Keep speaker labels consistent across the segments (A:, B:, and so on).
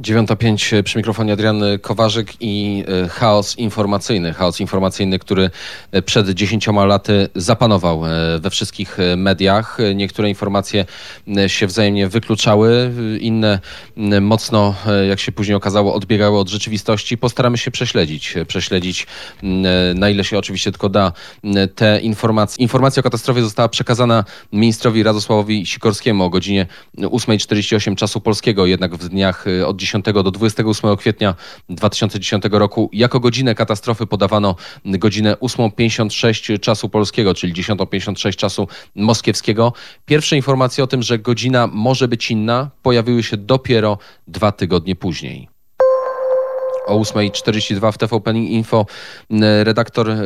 A: 9.05 przy mikrofonie Adrian Kowarzyk i e, chaos informacyjny. Chaos informacyjny, który e, przed dziesięcioma laty zapanował e, we wszystkich mediach. Niektóre informacje się wzajemnie wykluczały, inne mocno, jak się później okazało, odbiegały od rzeczywistości. Postaramy się prześledzić, prześledzić na ile się oczywiście tylko da te informacje. Informacja o katastrofie została przekazana ministrowi Radosławowi Sikorskiemu o godzinie 8.48 czasu polskiego, jednak w dniach od 10 10 do 28 kwietnia 2010 roku. Jako godzinę katastrofy podawano godzinę 8.56 czasu polskiego, czyli 10.56 czasu moskiewskiego. Pierwsze informacje o tym, że godzina może być inna, pojawiły się dopiero dwa tygodnie później o 8.42 w TVP Info redaktor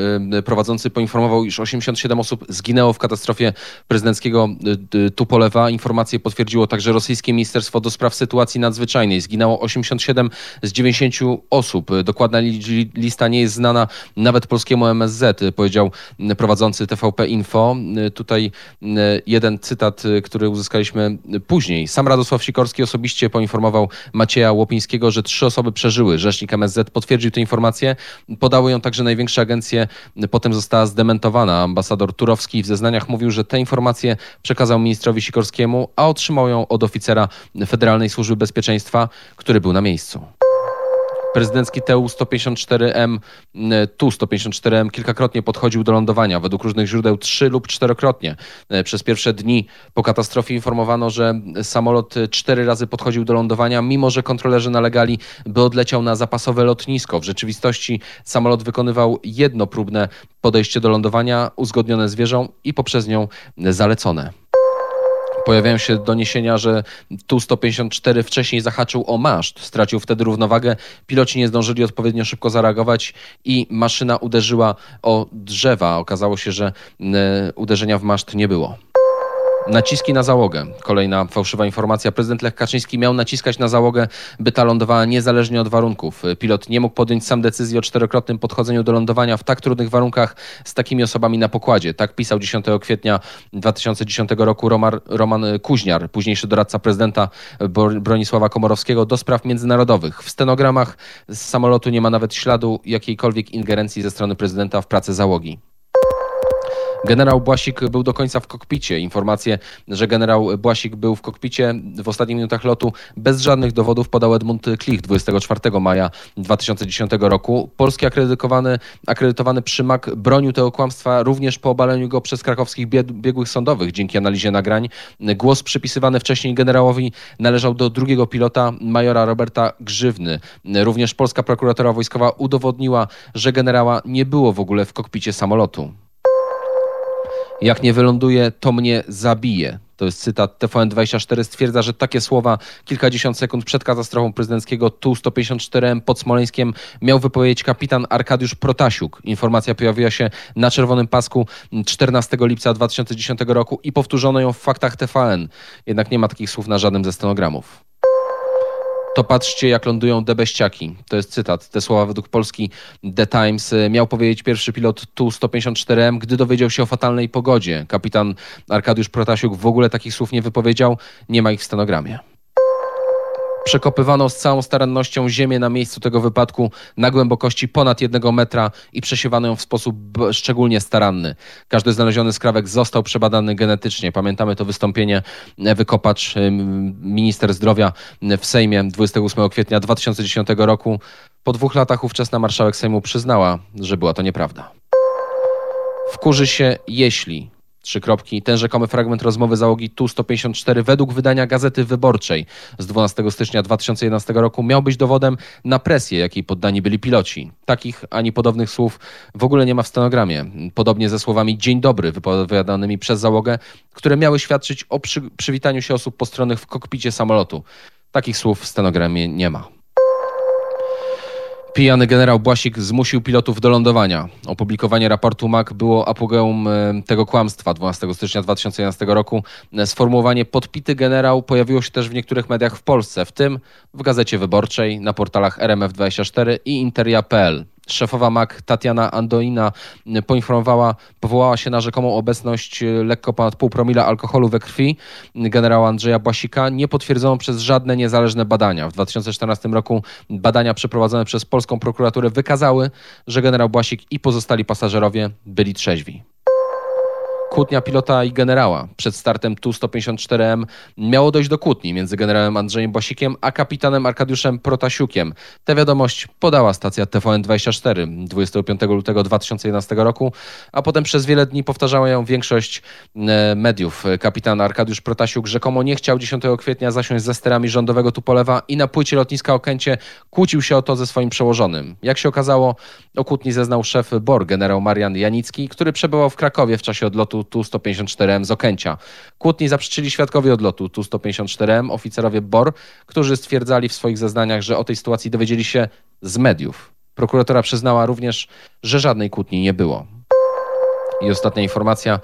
A: prowadzący poinformował, iż 87 osób zginęło w katastrofie prezydenckiego Tupolewa. Informację potwierdziło także rosyjskie Ministerstwo do Spraw Sytuacji Nadzwyczajnej. Zginęło 87 z 90 osób. Dokładna lista nie jest znana nawet polskiemu MSZ, powiedział prowadzący TVP Info. Tutaj jeden cytat, który uzyskaliśmy później. Sam Radosław Sikorski osobiście poinformował Macieja Łopińskiego, że trzy osoby przeżyły. Rzecznik MSZ potwierdził tę informację. Podały ją także największe agencje. Potem została zdementowana. Ambasador Turowski w zeznaniach mówił, że tę informację przekazał ministrowi Sikorskiemu, a otrzymał ją od oficera Federalnej Służby Bezpieczeństwa, który był na miejscu. Prezydencki TU-154M, Tu-154M kilkakrotnie podchodził do lądowania. Według różnych źródeł trzy lub czterokrotnie. E, przez pierwsze dni po katastrofie informowano, że samolot cztery razy podchodził do lądowania, mimo że kontrolerzy nalegali, by odleciał na zapasowe lotnisko. W rzeczywistości samolot wykonywał jedno próbne podejście do lądowania, uzgodnione z wieżą i poprzez nią zalecone. Pojawiają się doniesienia, że Tu-154 wcześniej zahaczył o maszt, stracił wtedy równowagę. Piloci nie zdążyli odpowiednio szybko zareagować i maszyna uderzyła o drzewa. Okazało się, że e, uderzenia w maszt nie było. Naciski na załogę. Kolejna fałszywa informacja. Prezydent Lech Kaczyński miał naciskać na załogę, by ta lądowała niezależnie od warunków. Pilot nie mógł podjąć sam decyzji o czterokrotnym podchodzeniu do lądowania w tak trudnych warunkach z takimi osobami na pokładzie. Tak pisał 10 kwietnia 2010 roku Roman, Roman Kuźniar, późniejszy doradca prezydenta Bronisława Komorowskiego do spraw międzynarodowych. W stenogramach z samolotu nie ma nawet śladu jakiejkolwiek ingerencji ze strony prezydenta w pracę załogi. Generał Błasik był do końca w kokpicie. Informacje, że generał Błasik był w kokpicie w ostatnich minutach lotu bez żadnych dowodów podał Edmund Klich 24 maja 2010 roku. Polski akredytowany, akredytowany przymak bronił tego kłamstwa również po obaleniu go przez krakowskich biegłych sądowych dzięki analizie nagrań. Głos przypisywany wcześniej generałowi należał do drugiego pilota, majora Roberta Grzywny. Również polska prokuratura wojskowa udowodniła, że generała nie było w ogóle w kokpicie samolotu. Jak nie wyląduje, to mnie zabije. To jest cytat. TVN24 stwierdza, że takie słowa kilkadziesiąt sekund przed katastrofą prezydenckiego Tu-154M pod Smoleńskiem miał wypowiedzieć kapitan Arkadiusz Protasiuk. Informacja pojawiła się na czerwonym pasku 14 lipca 2010 roku i powtórzono ją w faktach TVN. Jednak nie ma takich słów na żadnym ze stenogramów to patrzcie, jak lądują debeściaki. To jest cytat. Te słowa według Polski The Times miał powiedzieć pierwszy pilot Tu-154M, gdy dowiedział się o fatalnej pogodzie. Kapitan Arkadiusz Protasiuk w ogóle takich słów nie wypowiedział. Nie ma ich w stenogramie. Przekopywano z całą starannością ziemię na miejscu tego wypadku na głębokości ponad jednego metra i przesiewano ją w sposób szczególnie staranny. Każdy znaleziony skrawek został przebadany genetycznie. Pamiętamy to wystąpienie Ewy Kopacz, minister zdrowia w Sejmie 28 kwietnia 2010 roku. Po dwóch latach ówczesna marszałek Sejmu przyznała, że była to nieprawda. Wkurzy się, jeśli Trzy kropki. Ten rzekomy fragment rozmowy załogi Tu-154 według wydania Gazety Wyborczej z 12 stycznia 2011 roku miał być dowodem na presję, jakiej poddani byli piloci. Takich ani podobnych słów w ogóle nie ma w stenogramie. Podobnie ze słowami dzień dobry wypowiadanymi przez załogę, które miały świadczyć o przy, przywitaniu się osób postronnych w kokpicie samolotu. Takich słów w stenogramie nie ma. Pijany generał Błasik zmusił pilotów do lądowania. Opublikowanie raportu MAC było apogeum e, tego kłamstwa 12 stycznia 2011 roku. Sformułowanie podpity generał pojawiło się też w niektórych mediach w Polsce, w tym w Gazecie Wyborczej, na portalach RMF24 i Interia.pl. Szefowa MAK Tatiana Andoina poinformowała, powołała się na rzekomą obecność lekko ponad pół promila alkoholu we krwi generała Andrzeja Błasika. Nie potwierdzono przez żadne niezależne badania. W 2014 roku badania przeprowadzone przez polską prokuraturę wykazały, że generał Błasik i pozostali pasażerowie byli trzeźwi. Kłótnia pilota i generała. Przed startem Tu-154M miało dojść do kłótni między generałem Andrzejem Bosikiem a kapitanem Arkadiuszem Protasiukiem. Tę wiadomość podała stacja TVN24 25 lutego 2011 roku, a potem przez wiele dni powtarzała ją większość e, mediów. Kapitan Arkadiusz Protasiuk rzekomo nie chciał 10 kwietnia zasiąść ze sterami rządowego Tupolewa i na płycie lotniska Okęcie kłócił się o to ze swoim przełożonym. Jak się okazało, o kłótni zeznał szef BOR, generał Marian Janicki, który przebywał w Krakowie w czasie odlotu Tu-154M z Okęcia. Kłótni zaprzeczyli świadkowie odlotu Tu-154M, oficerowie BOR, którzy stwierdzali w swoich zeznaniach, że o tej sytuacji dowiedzieli się z mediów. Prokuratora przyznała również, że żadnej kłótni nie było. I ostatnia informacja.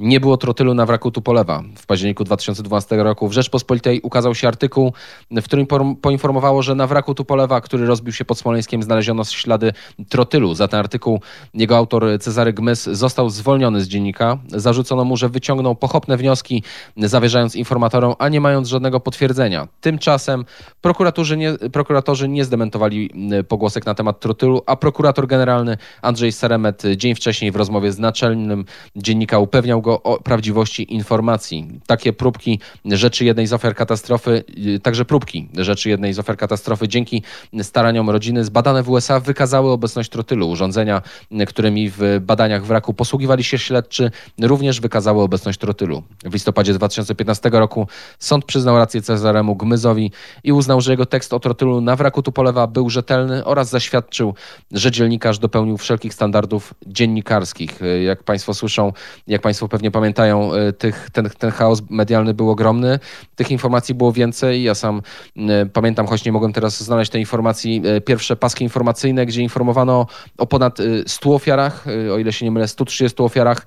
A: Nie było trotylu na wraku Tupolewa. W październiku 2012 roku w Rzeczpospolitej ukazał się artykuł, w którym poinformowało, że na wraku Tupolewa, który rozbił się pod Smoleńskiem, znaleziono ślady trotylu. Za ten artykuł jego autor Cezary Gmys został zwolniony z dziennika. Zarzucono mu, że wyciągnął pochopne wnioski, zawierzając informatorom, a nie mając żadnego potwierdzenia. Tymczasem prokuratorzy nie, prokuratorzy nie zdementowali pogłosek na temat trotylu, a prokurator generalny Andrzej Saremet dzień wcześniej w rozmowie z naczelnym dziennika upewniał go, o prawdziwości informacji. Takie próbki rzeczy jednej z ofiar katastrofy, y, także próbki rzeczy jednej z ofiar katastrofy dzięki staraniom rodziny zbadane w USA wykazały obecność trotylu. Urządzenia, którymi w badaniach wraku posługiwali się śledczy, również wykazały obecność trotylu. W listopadzie 2015 roku sąd przyznał rację Cezaremu Gmyzowi i uznał, że jego tekst o trotylu na wraku Tupolewa był rzetelny oraz zaświadczył, że dziennikarz dopełnił wszelkich standardów dziennikarskich. Jak Państwo słyszą, jak Państwo pewnie pewnie pamiętają, e, tych, ten, ten chaos medialny był ogromny, tych informacji było więcej. Ja sam e, pamiętam, choć nie mogłem teraz znaleźć tej informacji, e, pierwsze paski informacyjne, gdzie informowano o ponad 100 ofiarach, o ile się nie mylę, 130 ofiarach.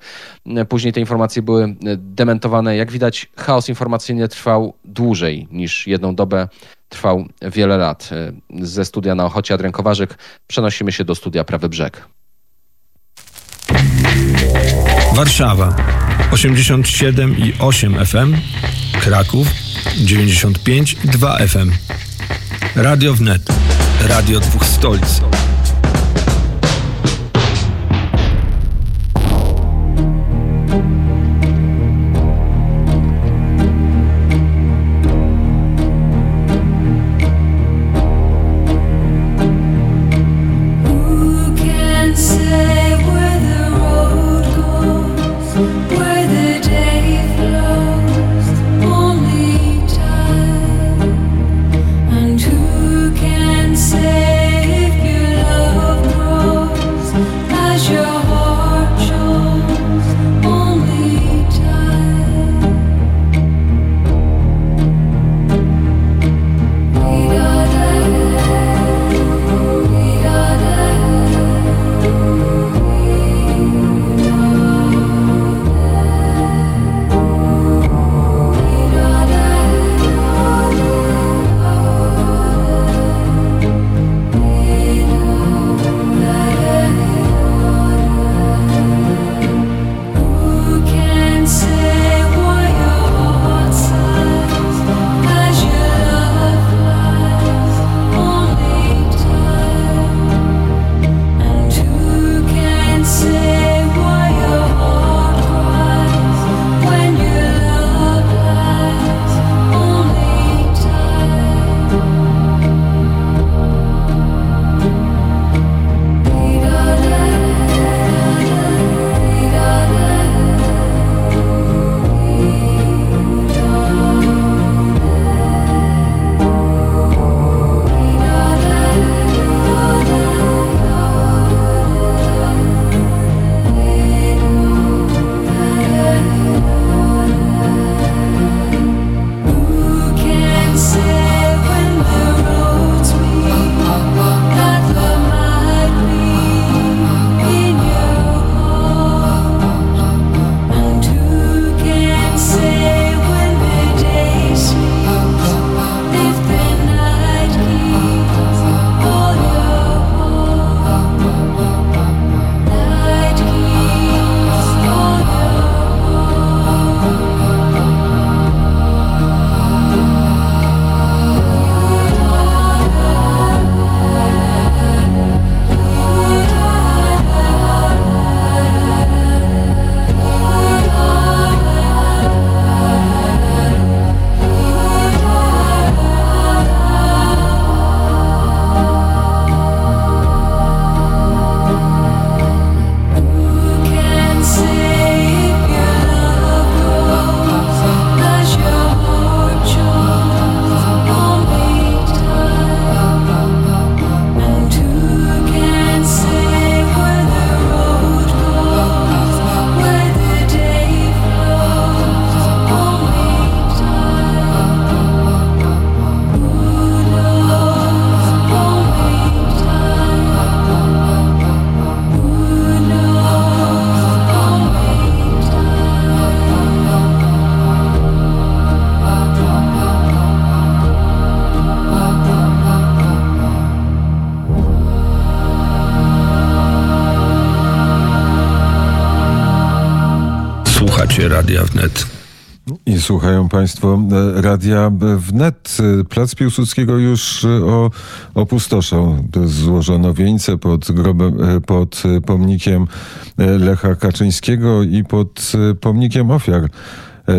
A: Później te informacje były dementowane. Jak widać, chaos informacyjny trwał dłużej niż jedną dobę trwał wiele lat. Ze studia na Ochocie Adrian przenosimy się do studia Prawy Brzeg.
B: Warszawa 87 i 8 FM, Kraków 95 i 2 FM. Radio Wnet, radio dwóch stolic. Radia Wnet.
C: I słuchają Państwo e, Radia Wnet. E, Plac Piłsudskiego już e, opustoszał. Złożono wieńce pod, grobem, pod pomnikiem Lecha Kaczyńskiego i pod pomnikiem ofiar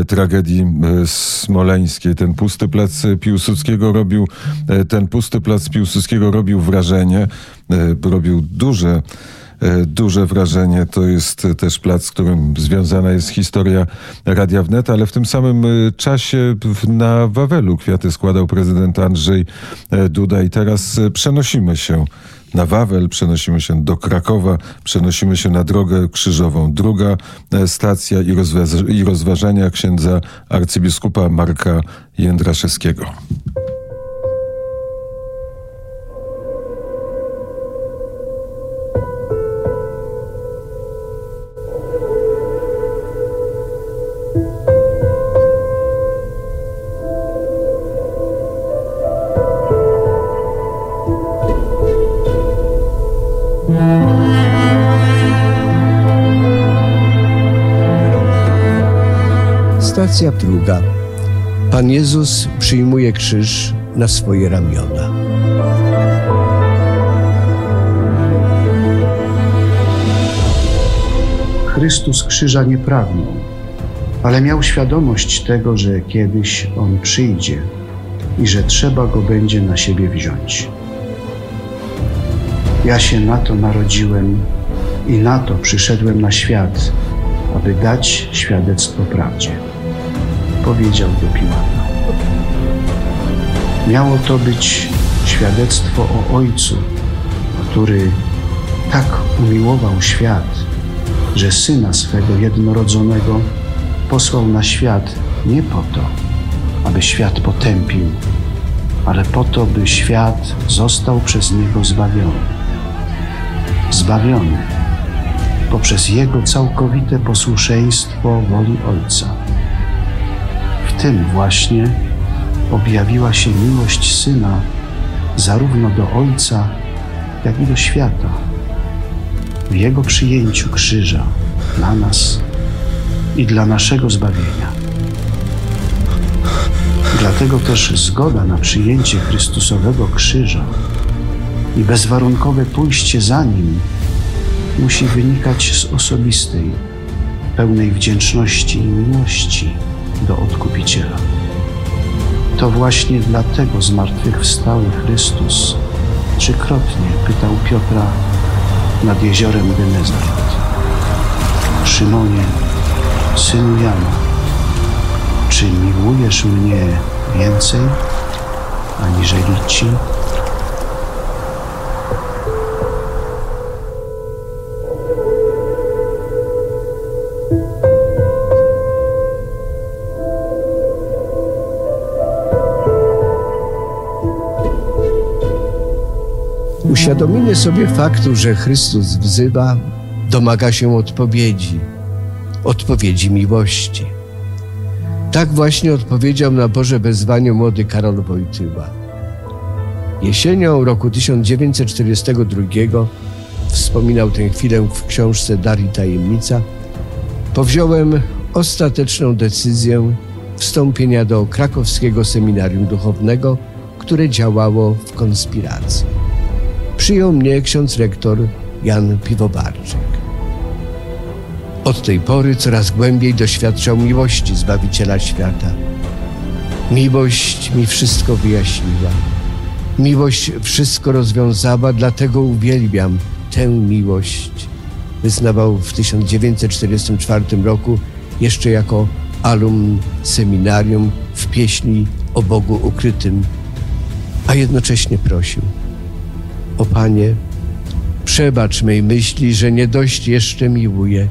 C: tragedii smoleńskiej. Ten pusty plac Piłsudskiego robił, ten pusty plac Piłsudskiego robił wrażenie, robił duże E, duże wrażenie. To jest też plac, z którym związana jest historia Radia Wnet, ale w tym samym e, czasie na Wawelu kwiaty składał prezydent Andrzej e, Duda i teraz przenosimy się na Wawel, przenosimy się do Krakowa, przenosimy się na drogę krzyżową. Druga stacja i, rozważ i rozważania księdza arcybiskupa Marka Jędraszewskiego.
D: Stacja druga. Pan Jezus przyjmuje krzyż na swoje ramiona.
E: Chrystus krzyża nie pragnął, ale miał świadomość tego, że kiedyś On przyjdzie i że trzeba Go będzie na siebie wziąć. Ja się na to narodziłem i na to przyszedłem na świat, aby dać świadectwo prawdzie powiedział do Piłata. Miało to być świadectwo o Ojcu, który tak umiłował świat, że Syna swego jednorodzonego posłał na świat nie po to, aby świat potępił, ale po to, by świat został przez Niego zbawiony. Zbawiony poprzez Jego całkowite posłuszeństwo woli Ojca tym właśnie objawiła się miłość Syna zarówno do Ojca, jak i do świata. W Jego przyjęciu krzyża dla nas i dla naszego zbawienia. Dlatego też zgoda na przyjęcie Chrystusowego krzyża i bezwarunkowe pójście za Nim musi wynikać z osobistej, pełnej wdzięczności i miłości do Odkupiciela. To właśnie dlatego zmartwychwstały Chrystus trzykrotnie pytał Piotra nad jeziorem Genezaret. Szymonie, synu Jana, czy miłujesz mnie więcej aniżeli ci?
D: Uświadomimy sobie faktu, że Chrystus wzywa, domaga się odpowiedzi, odpowiedzi miłości. Tak właśnie odpowiedział na Boże wezwanie młody Karol Wojtyła. Jesienią roku 1942 wspominał tę chwilę w książce Dar i Tajemnica, powziąłem ostateczną decyzję wstąpienia do krakowskiego seminarium duchownego, które działało w konspiracji przyjął mnie ksiądz rektor Jan Piwobarczyk. Od tej pory coraz głębiej doświadczał miłości Zbawiciela świata. Miłość mi wszystko wyjaśniła. Miłość wszystko rozwiązała, dlatego uwielbiam tę miłość. Wyznawał w 1944 roku jeszcze jako alum seminarium w pieśni o Bogu ukrytym, a jednocześnie prosił – o Panie, przebacz mej myśli, że nie dość jeszcze miłuję.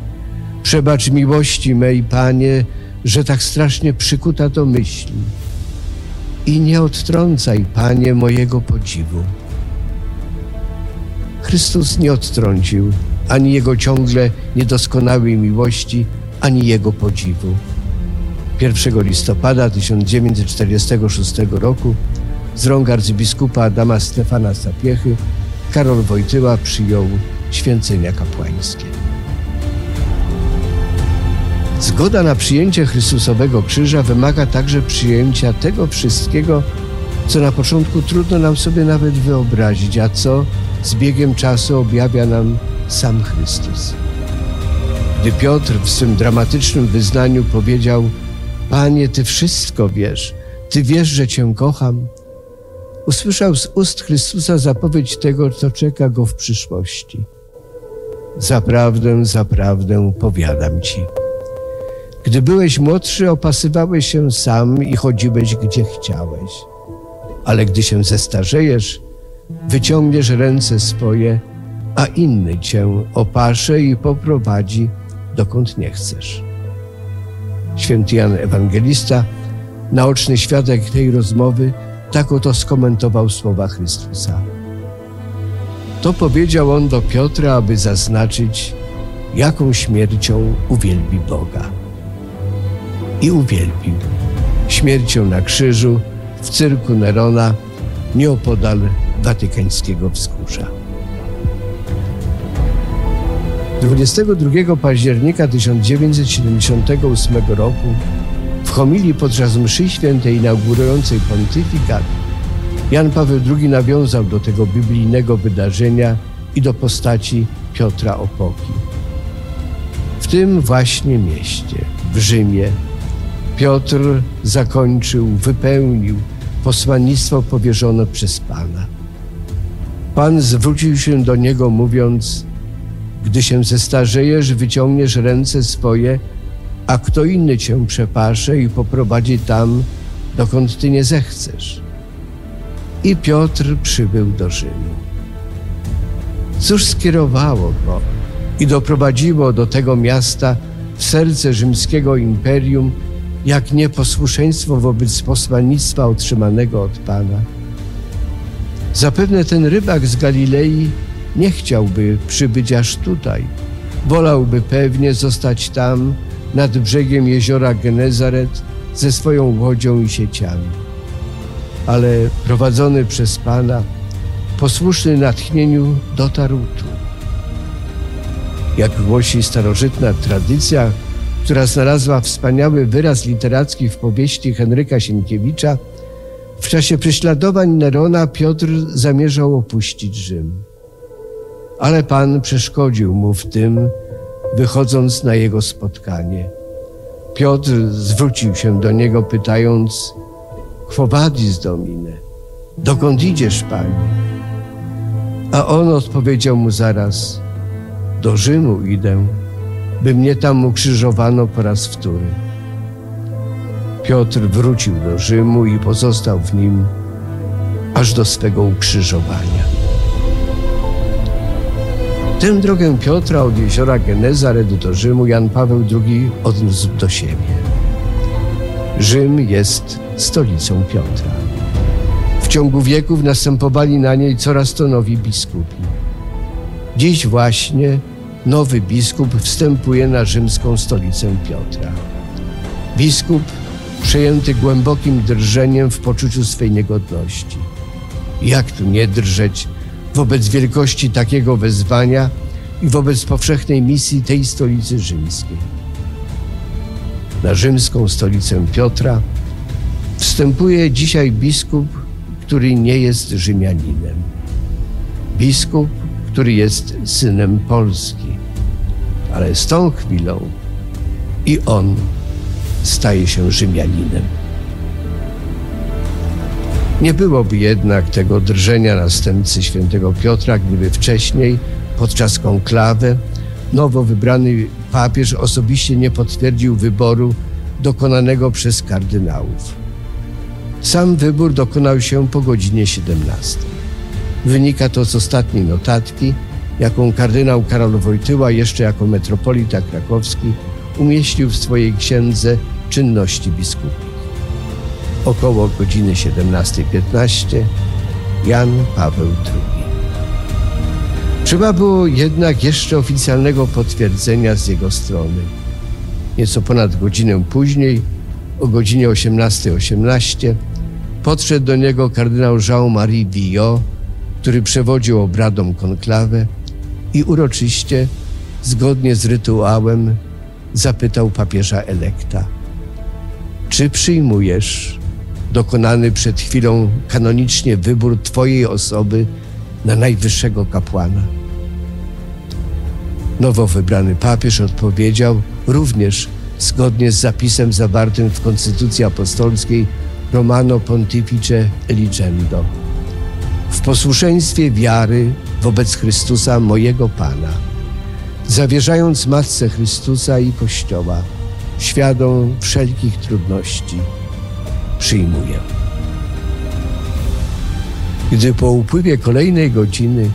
D: Przebacz miłości mej, Panie, że tak strasznie przykuta do myśli. I nie odtrącaj, Panie, mojego podziwu. Chrystus nie odtrącił ani Jego ciągle niedoskonałej miłości, ani Jego podziwu. 1 listopada 1946 roku z rąk arcybiskupa Adama Stefana Sapiechy Karol Wojtyła przyjął święcenia kapłańskie. Zgoda na przyjęcie Chrystusowego krzyża wymaga także przyjęcia tego wszystkiego, co na początku trudno nam sobie nawet wyobrazić, a co z biegiem czasu objawia nam sam Chrystus. Gdy Piotr w swym dramatycznym wyznaniu powiedział: Panie, Ty wszystko wiesz, Ty wiesz, że Cię kocham, usłyszał z ust Chrystusa zapowiedź tego, co czeka go w przyszłości. Zaprawdę, zaprawdę powiadam Ci. Gdy byłeś młodszy, opasywałeś się sam i chodziłeś gdzie chciałeś. Ale gdy się zestarzejesz, wyciągniesz ręce swoje, a inny cię opasze i poprowadzi dokąd nie chcesz. Święty Jan Ewangelista, naoczny świadek tej rozmowy, tak oto skomentował słowa Chrystusa. To powiedział on do Piotra, aby zaznaczyć, jaką śmiercią uwielbi Boga. I uwielbił śmiercią na krzyżu w cyrku Nerona nieopodal watykańskiego wzgórza. 22 października 1978 roku homilii podczas mszy świętej inaugurującej pontyfikat Jan Paweł II nawiązał do tego biblijnego wydarzenia i do postaci Piotra Opoki. W tym właśnie mieście, w Rzymie, Piotr zakończył, wypełnił posłannictwo powierzone przez Pana. Pan zwrócił się do niego, mówiąc: Gdy się zestarzejesz, wyciągniesz ręce swoje, a kto inny cię przepasze i poprowadzi tam, dokąd ty nie zechcesz. I Piotr przybył do Rzymu. Cóż skierowało go i doprowadziło do tego miasta w serce rzymskiego imperium, jak nieposłuszeństwo wobec posłannictwa otrzymanego od Pana? Zapewne ten rybak z Galilei nie chciałby przybyć aż tutaj. Wolałby pewnie zostać tam, nad brzegiem jeziora Genezaret, ze swoją łodzią i sieciami. Ale prowadzony przez Pana, posłuszny natchnieniu, dotarł tu. Jak głosi starożytna tradycja, która znalazła wspaniały wyraz literacki w powieści Henryka Sienkiewicza, w czasie prześladowań Nerona Piotr zamierzał opuścić Rzym. Ale Pan przeszkodził mu w tym, wychodząc na jego spotkanie. Piotr zwrócił się do niego, pytając: Quo vadis, Domine? Dokąd idziesz, Panie? A on odpowiedział mu zaraz: Do Rzymu idę, by mnie tam ukrzyżowano po raz wtóry. Piotr wrócił do Rzymu i pozostał w nim aż do swego ukrzyżowania. Tę drogę Piotra od jeziora Genezaret do Rzymu Jan Paweł II odniósł do siebie. Rzym jest stolicą Piotra. W ciągu wieków następowali na niej coraz to nowi biskupi. Dziś właśnie nowy biskup wstępuje na rzymską stolicę Piotra. Biskup przejęty głębokim drżeniem w poczuciu swej niegodności. Jak tu nie drżeć wobec wielkości takiego wezwania i wobec powszechnej misji tej stolicy rzymskiej? Na rzymską stolicę Piotra wstępuje dzisiaj biskup, który nie jest Rzymianinem. Biskup, który jest synem Polski. Ale z tą chwilą i on staje się Rzymianinem. Nie byłoby jednak tego drżenia następcy świętego Piotra, gdyby wcześniej, podczas konklawy, nowo wybrany papież osobiście nie potwierdził wyboru dokonanego przez kardynałów. Sam wybór dokonał się po godzinie 17. Wynika to z ostatniej notatki, jaką kardynał Karol Wojtyła jeszcze jako metropolita krakowski umieścił w swojej księdze czynności biskupich. Około godziny 17.15 Jan Paweł II. Trzeba było jednak jeszcze oficjalnego potwierdzenia z jego strony. Nieco ponad godzinę później, o godzinie 18.18, 18, podszedł do niego kardynał Jean-Marie Villot, który przewodził obradom konklawę i uroczyście, zgodnie z rytuałem, zapytał papieża elekta. Czy przyjmujesz dokonany przed chwilą kanonicznie wybór Twojej osoby na najwyższego kapłana? Nowo wybrany papież odpowiedział również zgodnie z zapisem zawartym w Konstytucji Apostolskiej Romano Pontifice Eligendo. W posłuszeństwie wiary wobec Chrystusa, mojego Pana, zawierzając Matce Chrystusa i Kościoła, świadom wszelkich trudności, przyjmuję. Gdy po upływie kolejnej godziny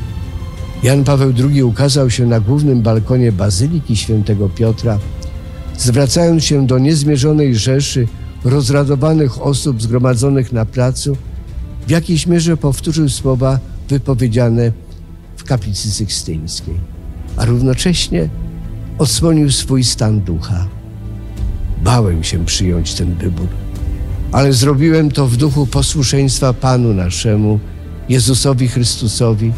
D: Jan Paweł II ukazał się na głównym balkonie Bazyliki Świętego Piotra, zwracając się do niezmierzonej rzeszy rozradowanych osób zgromadzonych na placu, w jakiejś mierze powtórzył słowa wypowiedziane w kaplicy sykstyńskiej, a równocześnie odsłonił swój stan ducha. Bałem się przyjąć ten wybór, ale zrobiłem to w duchu posłuszeństwa Panu naszemu, Jezusowi Chrystusowi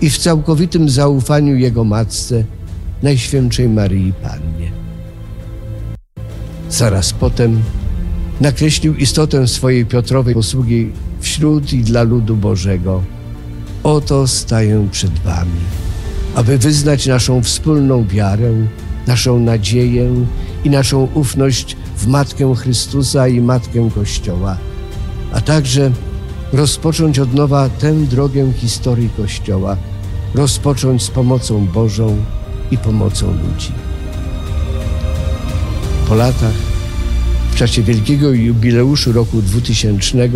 D: i w całkowitym zaufaniu Jego Matce, Najświętszej Maryi Pannie. Zaraz potem nakreślił istotę swojej Piotrowej posługi wśród i dla ludu Bożego. Oto staję przed Wami, aby wyznać naszą wspólną wiarę, naszą nadzieję i naszą ufność w Matkę Chrystusa i Matkę Kościoła, a także rozpocząć od nowa tę drogę historii Kościoła, rozpocząć z pomocą Bożą i pomocą ludzi. Po latach, w czasie wielkiego jubileuszu roku 2000,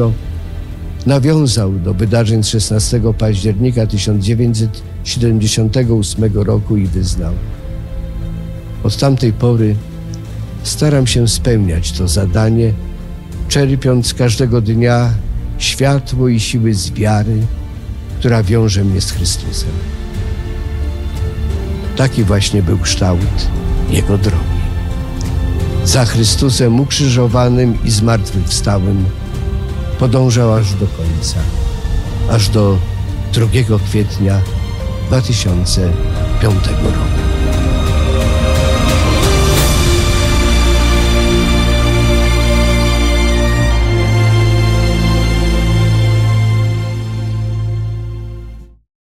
D: nawiązał do wydarzeń z 16 października 1978 roku i wyznał: Od tamtej pory staram się spełniać to zadanie, czerpiąc każdego dnia światło i siły z wiary, która wiąże mnie z Chrystusem. Taki właśnie był kształt Jego drogi. Za Chrystusem ukrzyżowanym i zmartwychwstałym podążał aż do końca, aż do 2 kwietnia 2005 roku.